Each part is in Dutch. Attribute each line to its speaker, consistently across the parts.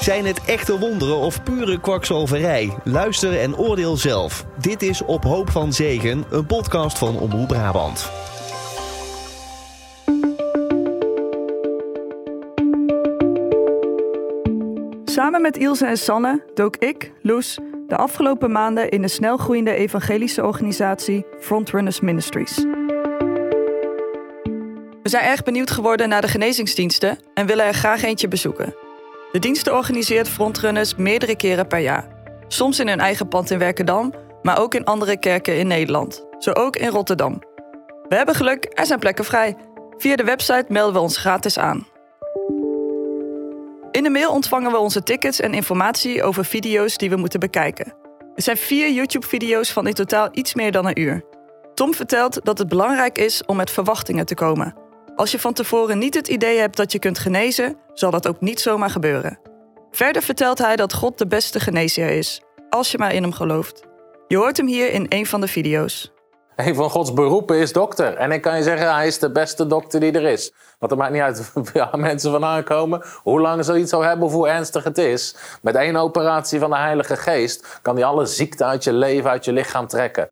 Speaker 1: Zijn het echte wonderen of pure kwakzalverij? Luister en oordeel zelf. Dit is Op Hoop van Zegen, een podcast van Omroep Brabant.
Speaker 2: Samen met Ilse en Sanne dook ik, Loes, de afgelopen maanden in de snelgroeiende evangelische organisatie Frontrunners Ministries. We zijn erg benieuwd geworden naar de genezingsdiensten en willen er graag eentje bezoeken. De diensten organiseert Frontrunners meerdere keren per jaar. Soms in hun eigen pand in Werkendam, maar ook in andere kerken in Nederland. Zo ook in Rotterdam. We hebben geluk, er zijn plekken vrij. Via de website melden we ons gratis aan. In de mail ontvangen we onze tickets en informatie over video's die we moeten bekijken. Er zijn vier YouTube-video's van in totaal iets meer dan een uur. Tom vertelt dat het belangrijk is om met verwachtingen te komen. Als je van tevoren niet het idee hebt dat je kunt genezen, zal dat ook niet zomaar gebeuren. Verder vertelt hij dat God de beste geneesheer is, als je maar in hem gelooft. Je hoort hem hier in een van de video's.
Speaker 3: Een van Gods beroepen is dokter. En ik kan je zeggen, hij is de beste dokter die er is. Want het maakt niet uit waar mensen vandaan komen, hoe lang ze iets zou hebben of hoe ernstig het is. Met één operatie van de Heilige Geest kan hij alle ziekte uit je leven, uit je lichaam trekken.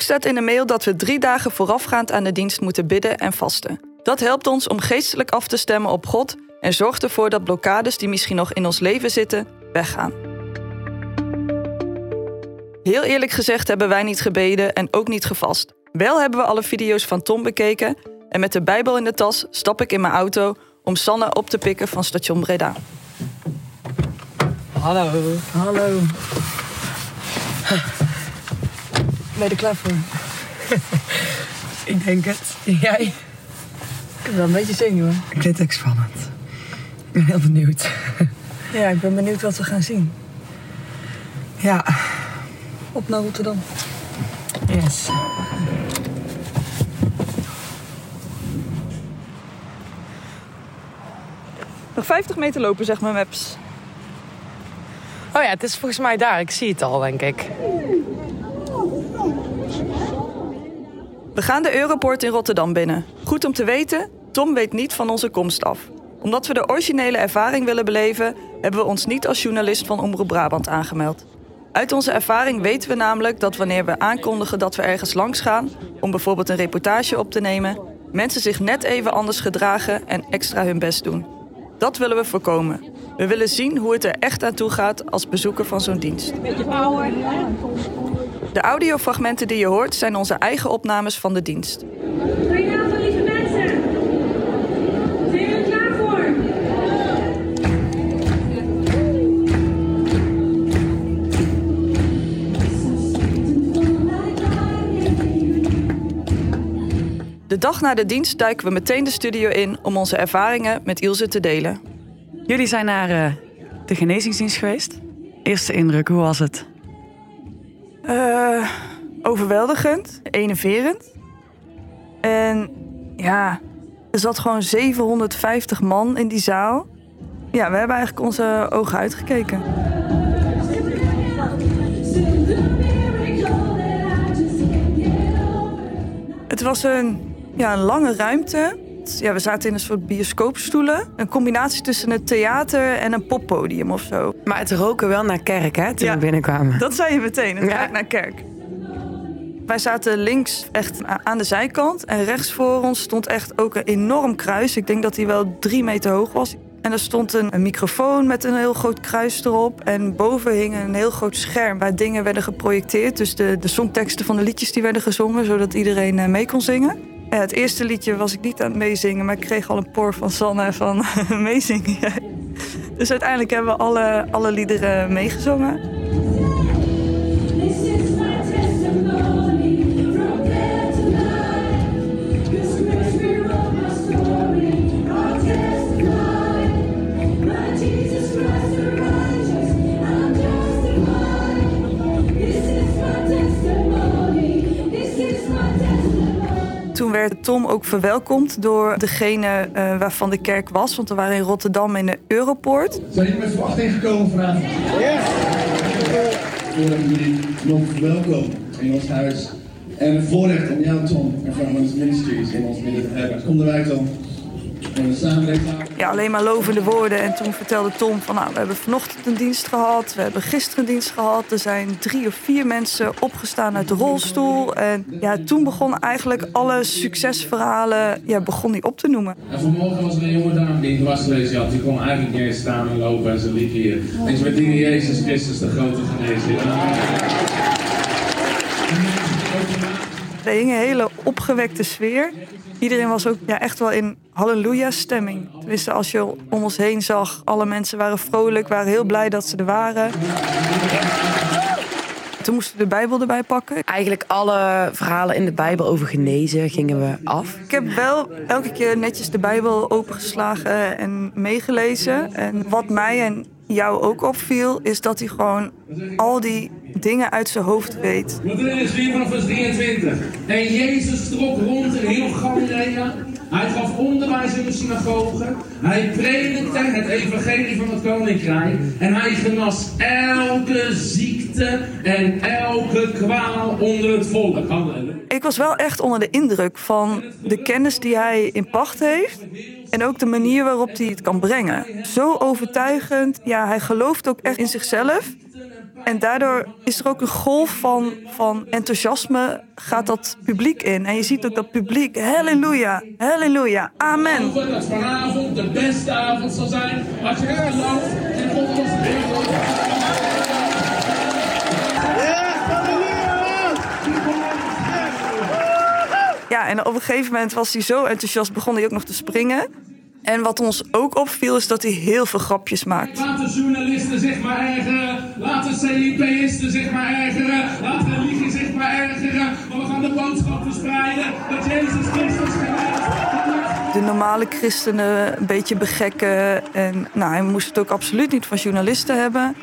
Speaker 2: Ook staat in de mail dat we drie dagen voorafgaand aan de dienst moeten bidden en vasten. Dat helpt ons om geestelijk af te stemmen op God en zorgt ervoor dat blokkades die misschien nog in ons leven zitten, weggaan. Heel eerlijk gezegd hebben wij niet gebeden en ook niet gevast. Wel hebben we alle video's van Tom bekeken en met de Bijbel in de tas stap ik in mijn auto om Sanne op te pikken van station Breda.
Speaker 4: Hallo.
Speaker 2: Hallo. Ben je er klaar voor?
Speaker 4: Ik denk het. Jij?
Speaker 2: Ik heb wel een beetje zenuwen.
Speaker 4: Ik vind het ook spannend. Ik ben heel benieuwd.
Speaker 2: Ja, ik ben benieuwd wat we gaan zien.
Speaker 4: Ja,
Speaker 2: Op naar Rotterdam.
Speaker 4: yes.
Speaker 2: Nog 50 meter lopen, zeg maar, maps.
Speaker 4: Oh ja, het is volgens mij daar. Ik zie het al, denk ik.
Speaker 2: We gaan de Europoort in Rotterdam binnen. Goed om te weten, Tom weet niet van onze komst af. Omdat we de originele ervaring willen beleven, hebben we ons niet als journalist van Omroep Brabant aangemeld. Uit onze ervaring weten we namelijk dat wanneer we aankondigen dat we ergens langs gaan, om bijvoorbeeld een reportage op te nemen, mensen zich net even anders gedragen en extra hun best doen. Dat willen we voorkomen. We willen zien hoe het er echt aan toe gaat als bezoeker van zo'n dienst. De audiofragmenten die je hoort zijn onze eigen opnames van de dienst.
Speaker 5: Goedenavond, lieve mensen. Zijn jullie klaar voor?
Speaker 2: De dag na de dienst duiken we meteen de studio in om onze ervaringen met Ilse te delen.
Speaker 6: Jullie zijn naar eh, de genezingsdienst geweest. Eerste indruk, hoe was het?
Speaker 2: Eh, overweldigend, enerverend. En ja, er zat gewoon 750 man in die zaal. Ja, we hebben eigenlijk onze ogen uitgekeken. Het was een, ja, een lange ruimte. Ja, we zaten in een soort bioscoopstoelen. Een combinatie tussen een theater en een poppodium of zo.
Speaker 4: Maar het roken wel naar kerk, hè, toen
Speaker 2: Ja.
Speaker 4: we binnenkwamen.
Speaker 2: Dat zei je meteen, het ruikt naar kerk. Wij zaten links echt aan de zijkant. En rechts voor ons stond echt ook een enorm kruis. Ik denk dat hij wel drie meter hoog was. En er stond een, een microfoon met een heel groot kruis erop. En boven hing een heel groot scherm waar dingen werden geprojecteerd. Dus de, de songteksten van de liedjes die werden gezongen, zodat iedereen eh, mee kon zingen. Ja, het eerste liedje was ik niet aan het meezingen, maar ik kreeg al een poor van Sanne van meezingen. jij?" Dus uiteindelijk hebben we alle, alle liederen meegezongen. Werd Tom ook verwelkomd door degene eh, waarvan de kerk was. Want we waren in Rotterdam in de Europoort.
Speaker 7: Zijn jullie met verwachting gekomen vanavond? Ja! Voordat jullie nog welkom in ons huis. En een voorrecht om jou, Tom, en Farmers Ministries in ons midden te hebben. Kom erbij, Tom. En we samen recht
Speaker 2: ja, alleen maar lovende woorden. En toen vertelde Tom van nou, we hebben vanochtend een dienst gehad. We hebben gisteren een dienst gehad. Er zijn drie of vier mensen opgestaan uit de rolstoel. En ja, toen begonnen eigenlijk alle succesverhalen ja, begon hij op te noemen.
Speaker 8: En vanmorgen was er een jonge dame die dwarslezen had. Die kon eigenlijk niet eens staan en lopen en ze liep hier. En ze met Jezus Christus, de grote genezer.
Speaker 2: Er hing een hele opgewekte sfeer. Iedereen was ook ja, echt wel in halleluja-stemming. Tenminste, als je om ons heen zag, alle mensen waren vrolijk, waren heel blij dat ze er waren. Toen moesten we de Bijbel erbij pakken.
Speaker 9: Eigenlijk alle verhalen in de Bijbel over genezen gingen we af.
Speaker 2: Ik heb wel elke keer netjes de Bijbel opengeslagen en meegelezen. En wat mij en jou ook opviel, is dat hij gewoon al die dingen uit zijn hoofd weet.
Speaker 8: We beginnen dus weer vanaf vers 23. En Jezus trok rond in heel Galilea. Hij gaf onderwijs in de synagogen. Hij predikte het evangelie van het koninkrijk. En hij genas elke ziekte en elke kwaal onder het volk.
Speaker 2: Ik was wel echt onder de indruk van de kennis die hij in pacht heeft. En ook de manier waarop hij het kan brengen. Zo overtuigend. Ja, hij gelooft ook echt in zichzelf. En daardoor is er ook een golf van, van enthousiasme, gaat dat publiek in. En je ziet ook dat publiek, halleluja, halleluja, amen.
Speaker 8: Dat vanavond de beste avond zal zijn. Als je en God ons
Speaker 2: Ja, en op een gegeven moment was hij zo enthousiast, begon hij ook nog te springen. En wat ons ook opviel, is dat hij heel veel grapjes maakt.
Speaker 8: Laat de journalisten zich maar ergeren. Laat de CIP'isten zich maar ergeren. Laat de religie zich maar ergeren. Maar we gaan de boodschap verspreiden dat Jezus Christus.
Speaker 2: De normale christenen een beetje begekken. En nou, hij moest het ook absoluut niet van journalisten hebben.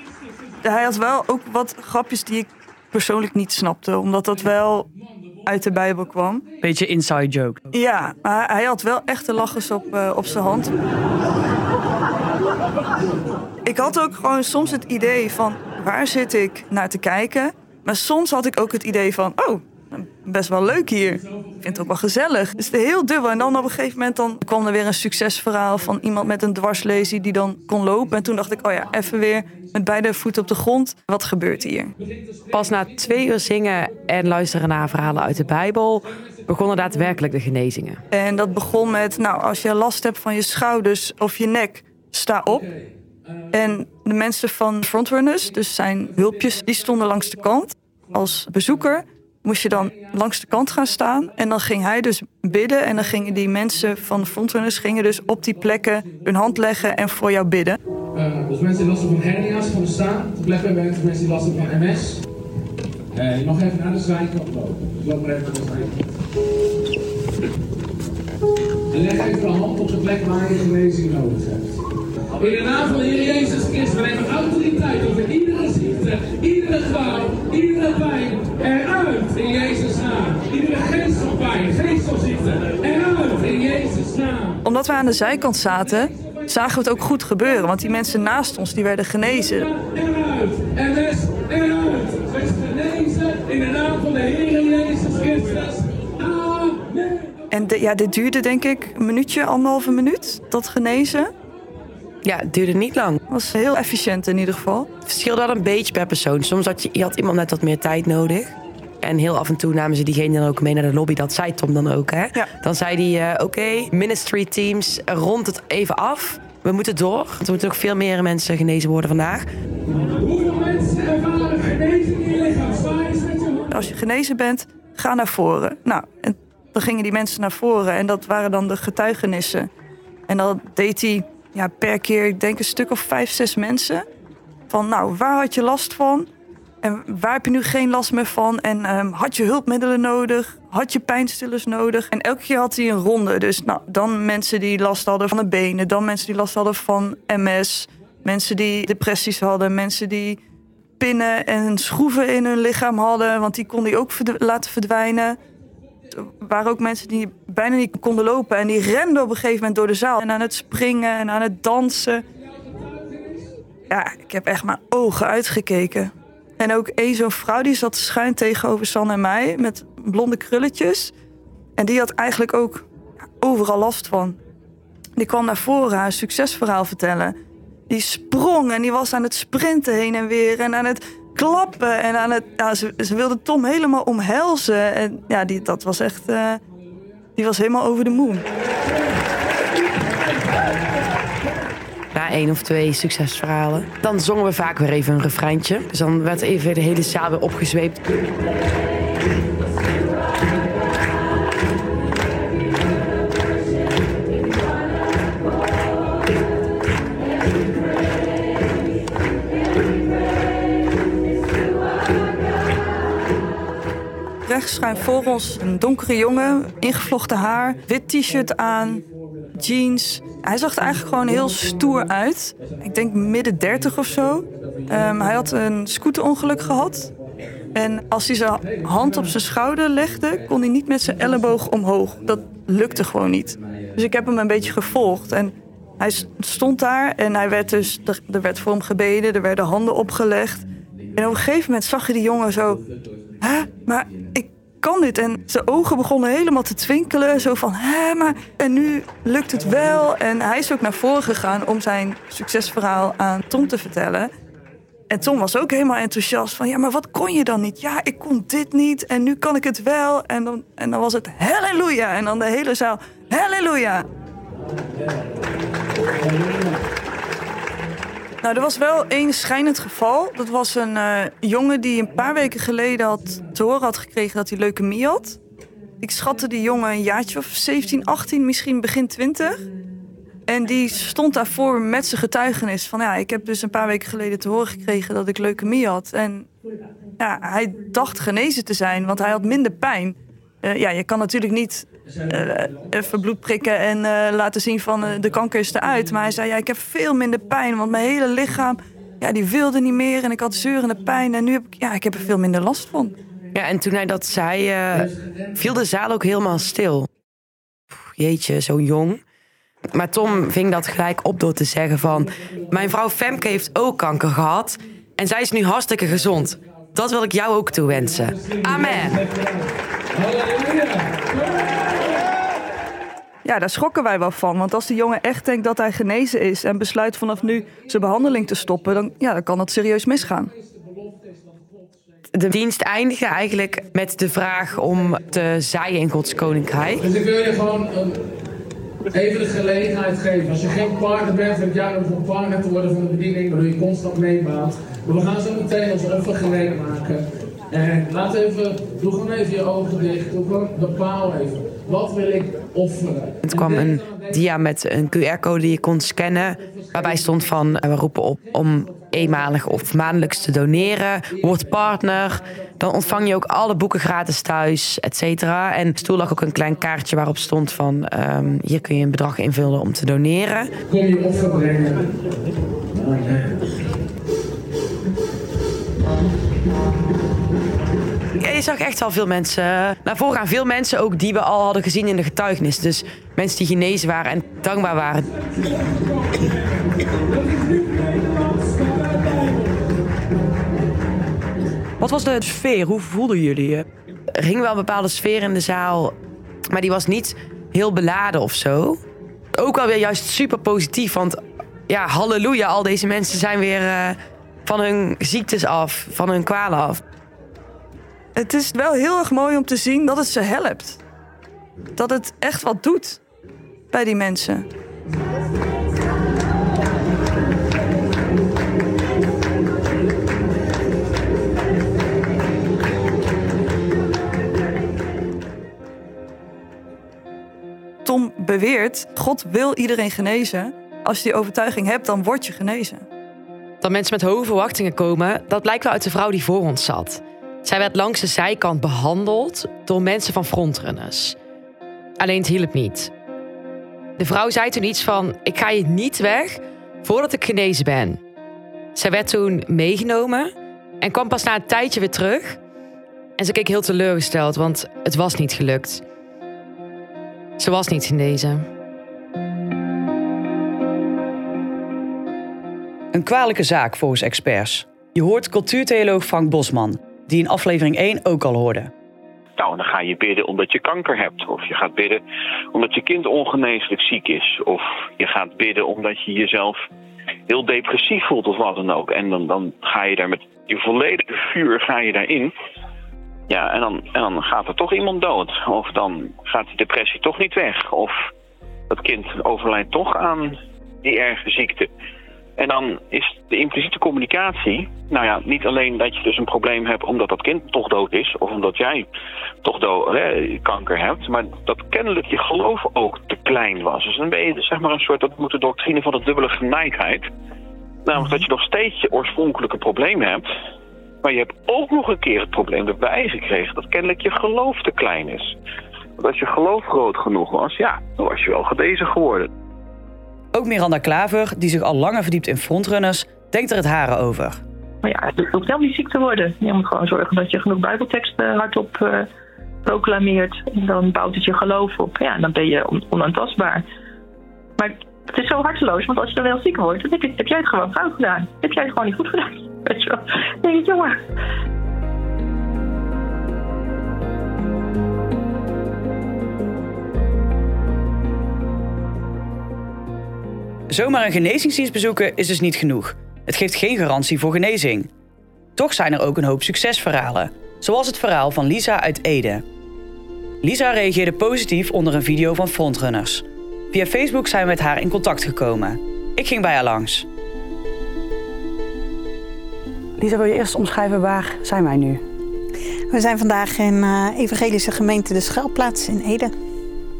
Speaker 2: Hij had wel ook wat grapjes die ik persoonlijk niet snapte. Omdat dat wel uit de Bijbel kwam.
Speaker 6: Beetje inside joke.
Speaker 2: Ja, maar hij had wel echte lachers op, eh, op zijn hand. Ik had ook gewoon soms het idee van waar zit ik naar te kijken. Maar soms had ik ook het idee van oh, best wel leuk hier. Ik vind het ook wel gezellig. Dus het is heel dubbel. En dan op een gegeven moment dan kwam er weer een succesverhaal van iemand met een dwarslesie die dan kon lopen. En toen dacht ik, oh ja, even weer met beide voeten op de grond. Wat gebeurt hier?
Speaker 9: Pas na twee uur zingen en luisteren naar verhalen uit de Bijbel begonnen daadwerkelijk de genezingen.
Speaker 2: En dat begon met, nou, als je last hebt van je schouders of je nek, sta op. En de mensen van Frontrunners, dus zijn hulpjes, die stonden langs de kant. Als bezoeker moest je dan langs de kant gaan staan. En dan ging hij dus bidden. En dan gingen die mensen van de Frontrunners gingen dus op die plekken hun hand leggen en voor jou bidden.
Speaker 8: Uh, dus mensen die last hebben van hernia's van staan. Te plekken bij mensen die last hebben van MS. Uh, je mag even naar de zijkant lopen. Dus loop maar even naar de zijkant. En leg even de hand op de plek waar je genezing nodig hebt. In de naam van de Heer Jezus Christus, we nemen autoriteit over iedere iedere kwaal, iedere pijn. Eruit in Jezus' naam. Iedere geest van pijn, geest van ziekte. Eruit in Jezus' naam.
Speaker 2: Omdat we aan de zijkant zaten, zagen we het ook goed gebeuren. Want die mensen naast ons, die werden genezen.
Speaker 8: Eruit, eruit. Wees genezen in de naam van de Heer Jezus Christus. Amen.
Speaker 2: En de- ja, dit duurde denk ik een minuutje, anderhalve minuut, dat genezen.
Speaker 9: Ja, het duurde niet lang.
Speaker 2: was heel efficiënt in ieder geval.
Speaker 9: Het verschilde wel een beetje per persoon. Soms had, je, je had iemand net wat meer tijd nodig. En heel af en toe namen ze diegene dan ook mee naar de lobby. Dat zei Tom dan ook, hè?
Speaker 2: Ja.
Speaker 9: Dan zei hij, eh, oké, ministry teams, rond het even af. We moeten door. Want er moeten nog veel meer mensen genezen worden vandaag.
Speaker 8: Hoeveel mensen ervaren genezing in je lichaam? Met je.
Speaker 2: Als je genezen bent, ga naar voren. Nou, en dan gingen die mensen naar voren en dat waren dan de getuigenissen. En dan deed hij ja, per keer, ik denk een stuk of vijf, zes mensen. Van nou, waar had je last van? En waar heb je nu geen last meer van? En ehm, had je hulpmiddelen nodig? Had je pijnstillers nodig? En elke keer had hij een ronde. Dus nou, dan mensen die last hadden van de benen. Dan mensen die last hadden van MS. Mensen die depressies hadden. Mensen die pinnen en schroeven in hun lichaam hadden. Want die kon hij ook laten verdwijnen. Waren ook mensen die bijna niet konden lopen. En die renden op een gegeven moment door de zaal. En aan het springen en aan het dansen. Ja, ik heb echt mijn ogen uitgekeken. En ook één zo'n vrouw die zat schuin tegenover San en mij. Met blonde krulletjes. En die had eigenlijk ook overal last van. Die kwam naar voren haar succesverhaal vertellen. Die sprong en die was aan het sprinten heen en weer en aan het klappen. En aan het, ja, ze, ze wilde Tom helemaal omhelzen. En ja, die, dat was echt. eh, die was helemaal over de moon.
Speaker 9: Na één of twee succesverhalen. Dan zongen we vaak weer even een refreintje. Dus dan werd even de hele zaal weer opgezweept.
Speaker 2: Rechts schuin voor ons een donkere jongen, ingevlochten haar, wit t-shirt aan, jeans. Hij zag er eigenlijk gewoon heel stoer uit. Ik denk midden dertig of zo. Ehm, hij had een scooterongeluk gehad. En als hij zijn hand op zijn schouder legde, kon hij niet met zijn elleboog omhoog. Dat lukte gewoon niet. Dus ik heb hem een beetje gevolgd. En hij stond daar en hij werd dus, er werd voor hem gebeden, er werden handen opgelegd. En op een gegeven moment zag je die jongen zo. Hè, maar ik kan dit. En zijn ogen begonnen helemaal te twinkelen. Zo van, hè, maar. En nu lukt het wel. En hij is ook naar voren gegaan om zijn succesverhaal aan Tom te vertellen. En Tom was ook helemaal enthousiast van, ja, maar wat kon je dan niet? Ja, ik kon dit niet en nu kan ik het wel. En dan, en dan was het halleluja. En dan de hele zaal, halleluja. Nou, er was wel één schijnend geval. Dat was een eh, jongen die een paar weken geleden had te horen had gekregen dat hij leukemie had. Ik schatte die jongen een jaartje of 17, 18, misschien begin 20. En die stond daarvoor met zijn getuigenis van... ja, ik heb dus een paar weken geleden te horen gekregen dat ik leukemie had. En ja, hij dacht genezen te zijn, want hij had minder pijn. Eh, ja, je kan natuurlijk niet even bloed prikken en eh, laten zien van eh, de kanker is eruit. Maar hij zei, ja, ik heb veel minder pijn, want mijn hele lichaam... Ja, die wilde niet meer en ik had zeurende pijn. En nu heb ik, ja, ik heb er veel minder last van.
Speaker 9: Ja, en toen hij dat zei, eh, viel de zaal ook helemaal stil. Pff, Jeetje, zo jong. Maar Tom ving dat gelijk op door te zeggen van... Mijn vrouw Femke heeft ook kanker gehad. En zij is nu hartstikke gezond. Dat wil ik jou ook toewensen. Amen.
Speaker 2: Ja, daar schrokken wij wel van. Want als die jongen echt denkt dat hij genezen is... en besluit vanaf nu zijn behandeling te stoppen... dan, ja, dan kan dat serieus misgaan.
Speaker 9: De dienst eindigde eigenlijk met de vraag om te zaaien in Gods koninkrijk.
Speaker 8: Dus ik wil je gewoon een, even de gelegenheid geven. Als je geen partner bent, vind ik jou om een partner te worden van de bediening, waardoor je constant meebaat. Maar we gaan zo meteen ons offer gereed maken. En laat even, doe gewoon even je ogen dicht. Doe gewoon, bepaal even. Wat wil ik offeren?
Speaker 9: Het kwam een dia met een QR-code die je kon scannen. Waarbij stond van eh, we roepen op om eenmalig of maandelijks te doneren. Word partner. Dan ontvang je ook alle boeken gratis thuis, et cetera. En stoel lag ook een klein kaartje waarop stond van ehm, hier kun je een bedrag invullen om te doneren.
Speaker 8: Kom je offer brengen.
Speaker 9: Je zag echt wel veel mensen naar voren gaan. Veel mensen ook die we al hadden gezien in de getuigenis. Dus mensen die genezen waren en dankbaar waren.
Speaker 6: Wat was de sfeer? Hoe voelden jullie je?
Speaker 9: Er hing wel een bepaalde sfeer in de zaal, maar die was niet heel beladen of zo. Ook wel weer juist super positief, want ja, halleluja, al deze mensen zijn weer eh, van hun ziektes af, van hun kwalen af.
Speaker 2: Het is wel heel erg mooi om te zien dat het ze helpt. Dat het echt wat doet bij die mensen. Tom beweert, God wil iedereen genezen. Als je die overtuiging hebt, dan word je genezen.
Speaker 4: Dat mensen met hoge verwachtingen komen, dat blijkt wel uit de vrouw die voor ons zat. Zij werd langs de zijkant behandeld door mensen van frontrunners. Alleen het hielp niet. De vrouw zei toen iets van: Ik ga je niet weg voordat ik genezen ben. Zij werd toen meegenomen en kwam pas na een tijdje weer terug. En ze keek heel teleurgesteld, want het was niet gelukt. Ze was niet genezen.
Speaker 6: Een kwalijke zaak volgens experts. Je hoort cultuurtheoloog Frank Bosman, die in aflevering 1 ook al hoorde.
Speaker 10: Nou, dan ga je bidden omdat je kanker hebt. Of je gaat bidden omdat je kind ongeneeslijk ziek is. Of je gaat bidden omdat je jezelf heel depressief voelt of wat dan ook. En dan, dan ga je daar met je volledige vuur ga je daarin. Ja, en dan, en dan gaat er toch iemand dood. Of dan gaat die depressie toch niet weg. Of dat kind overlijdt toch aan die erge ziekte. En dan is de impliciete communicatie, nou ja, niet alleen dat je dus een probleem hebt omdat dat kind toch dood is, of omdat jij toch dood, hè, kanker hebt, maar dat kennelijk je geloof ook te klein was. Dus dan ben je zeg maar een soort, dat moet de doctrine van de dubbele geneigdheid. Namelijk dat je nog steeds je oorspronkelijke probleem hebt, maar je hebt ook nog een keer het probleem erbij gekregen dat kennelijk je geloof te klein is. Want als je geloof groot genoeg was, ja, dan was je wel gedezen geworden.
Speaker 6: Ook Miranda Klaver, die zich al langer verdiept in frontrunners, denkt er het haren over.
Speaker 11: Maar ja, het hoeft helemaal niet ziek te worden. Je moet gewoon zorgen dat je genoeg bijbelteksten hardop uh, proclameert. En dan bouwt het je geloof op. Ja, dan ben je onaantastbaar. Maar het is zo harteloos, want als je dan wel ziek wordt, dan heb, heb jij het gewoon fout gedaan. Heb jij het gewoon niet goed gedaan. Weet je wel. jongen.
Speaker 6: Zomaar een genezingsdienst bezoeken is dus niet genoeg. Het geeft geen garantie voor genezing. Toch zijn er ook een hoop succesverhalen, zoals het verhaal van Lisa uit Ede. Lisa reageerde positief onder een video van Frontrunners. Via Facebook zijn we met haar in contact gekomen. Ik ging bij haar langs. Lisa, wil je eerst omschrijven waar zijn wij nu?
Speaker 12: We zijn vandaag in uh, Evangelische Gemeente De Schuilplaats in Ede.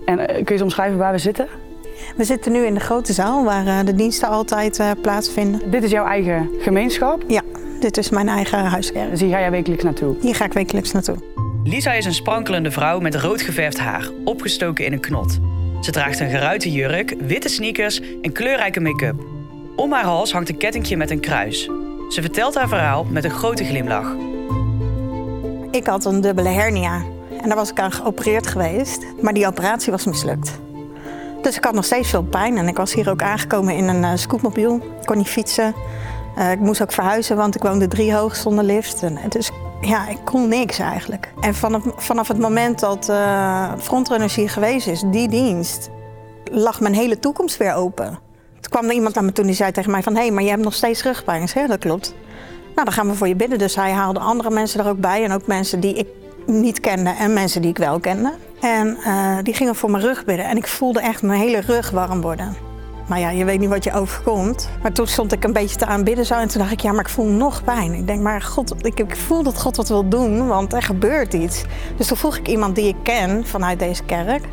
Speaker 6: En uh, kun je eens omschrijven waar we zitten?
Speaker 12: We zitten nu in de grote zaal waar eh, de diensten altijd uh, plaatsvinden.
Speaker 6: Dit is jouw eigen gemeenschap?
Speaker 12: Ja, dit is mijn eigen huiskerk.
Speaker 6: Dus hier ga jij wekelijks naartoe?
Speaker 12: Hier ga ik wekelijks naartoe.
Speaker 6: Lisa is een sprankelende vrouw met rood geverfd haar, opgestoken in een knot. Ze draagt een geruite jurk, witte sneakers en kleurrijke make-up. Om haar hals hangt een kettingje met een kruis. Ze vertelt haar verhaal met een grote glimlach.
Speaker 12: Ik had een dubbele hernia en daar was ik aan geopereerd geweest, maar die operatie was mislukt. Dus ik had nog steeds veel pijn en ik was hier ook aangekomen in een uh, scootmobiel. Ik kon niet fietsen. Uh, ik moest ook verhuizen, want ik woonde drie hoog zonder lift. En, dus ja, ik kon niks eigenlijk. En vanaf, vanaf het moment dat uh, Frontrunners hier geweest is, die dienst, lag mijn hele toekomst weer open. Toen kwam er iemand naar me toe die zei tegen mij van... hé, hey, maar je hebt nog steeds rugpijn. Ik dat klopt. Nou, dan gaan we voor je bidden. Dus hij haalde andere mensen er ook bij. En ook mensen die ik niet kende en mensen die ik wel kende. En uh, die gingen voor mijn rug bidden. En ik voelde echt mijn hele rug warm worden. Maar ja, je weet niet wat je overkomt. Maar toen stond ik een beetje te aanbidden zo. En toen dacht ik, ja, maar ik voel nog pijn. Ik denk, maar God, ik, ik voel dat God wat wil doen, want er gebeurt iets. Dus toen vroeg ik iemand die ik ken vanuit deze kerk.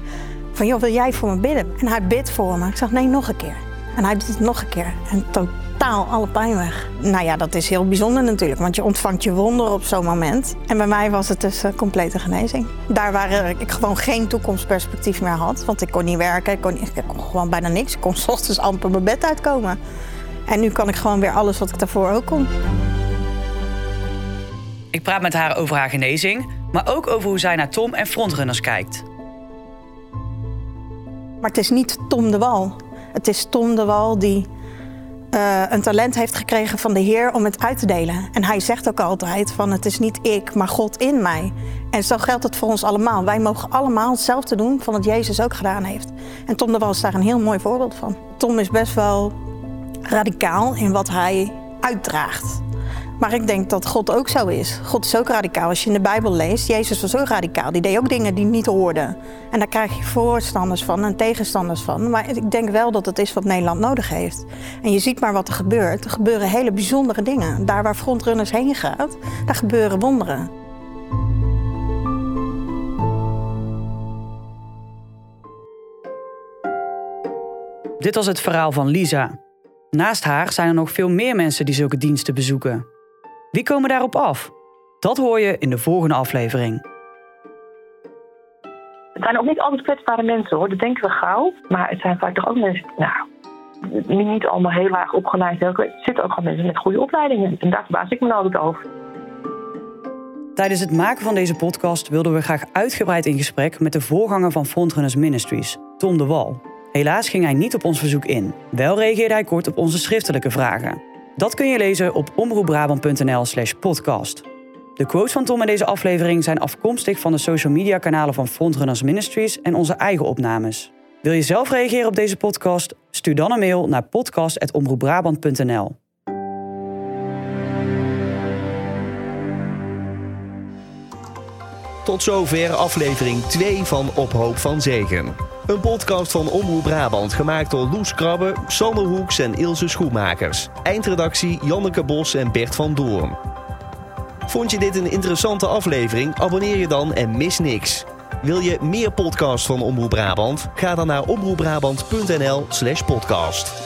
Speaker 12: Van, joh, wil jij voor me bidden? En hij bidt voor me. Ik zeg, nee, nog een keer. En hij doet het nog een keer. En totaal alle pijn weg. Nou ja, dat is heel bijzonder natuurlijk, want je ontvangt je wonder op zo'n moment. En bij mij was het dus een complete genezing. Daar waar ik gewoon geen toekomstperspectief meer had, want ik kon niet werken, ik kon, ik kon gewoon bijna niks. Ik kon s ochtends amper mijn bed uitkomen. En nu kan ik gewoon weer alles wat ik daarvoor ook kon.
Speaker 6: Ik praat met haar over haar genezing, maar ook over hoe zij naar Tom en frontrunners kijkt.
Speaker 12: Maar het is niet Tom de Wal. Het is Tom de Wal die uh, een talent heeft gekregen van de Heer om het uit te delen. En hij zegt ook altijd van het is niet ik, maar God in mij. En zo geldt het voor ons allemaal. Wij mogen allemaal hetzelfde doen van wat Jezus ook gedaan heeft. En Tom de Wal is daar een heel mooi voorbeeld van. Tom is best wel radicaal in wat hij uitdraagt. Maar ik denk dat God ook zo is. God is ook radicaal. Als je in de Bijbel leest, Jezus was ook radicaal. Die deed ook dingen die niet hoorden. En daar krijg je voorstanders van en tegenstanders van. Maar ik denk wel dat het is wat Nederland nodig heeft. En je ziet maar wat er gebeurt. Er gebeuren hele bijzondere dingen. Daar waar frontrunners heen gaat, daar gebeuren wonderen.
Speaker 6: Dit was het verhaal van Lisa. Naast haar zijn er nog veel meer mensen die zulke diensten bezoeken. Wie komen daarop af? Dat hoor je in de volgende aflevering.
Speaker 11: Het zijn ook niet altijd kwetsbare mensen hoor, dat denken we gauw. Maar het zijn vaak toch ook mensen, nou, niet allemaal heel laag opgeleid. Er zitten ook gewoon mensen met goede opleidingen. En daar verbaas ik me altijd over.
Speaker 6: Tijdens het maken van deze podcast wilden we graag uitgebreid in gesprek met de voorganger van Frontrunners Ministries, Tom de Wal. Helaas ging hij niet op ons verzoek in. Wel reageerde hij kort op onze schriftelijke vragen. Dat kun je lezen op omroepbrabant.nl/slash podcast. De quotes van Tom in deze aflevering zijn afkomstig van de social media kanalen van Frontrunners Ministries en onze eigen opnames. Wil je zelf reageren op deze podcast? Stuur dan een mail naar podcast.omroepbrabant.nl.
Speaker 1: Tot zover aflevering 2 van Op Hoop van Zegen. Een podcast van Omroep Brabant gemaakt door Loes Krabbe, Sander Hoeks en Ilse Schoenmakers. Eindredactie Janneke Bos en Bert van Doorn. Vond je dit een interessante aflevering? Abonneer je dan en mis niks. Wil je meer podcasts van Omroep Brabant? Ga dan naar omroepbrabant.nl slash podcast.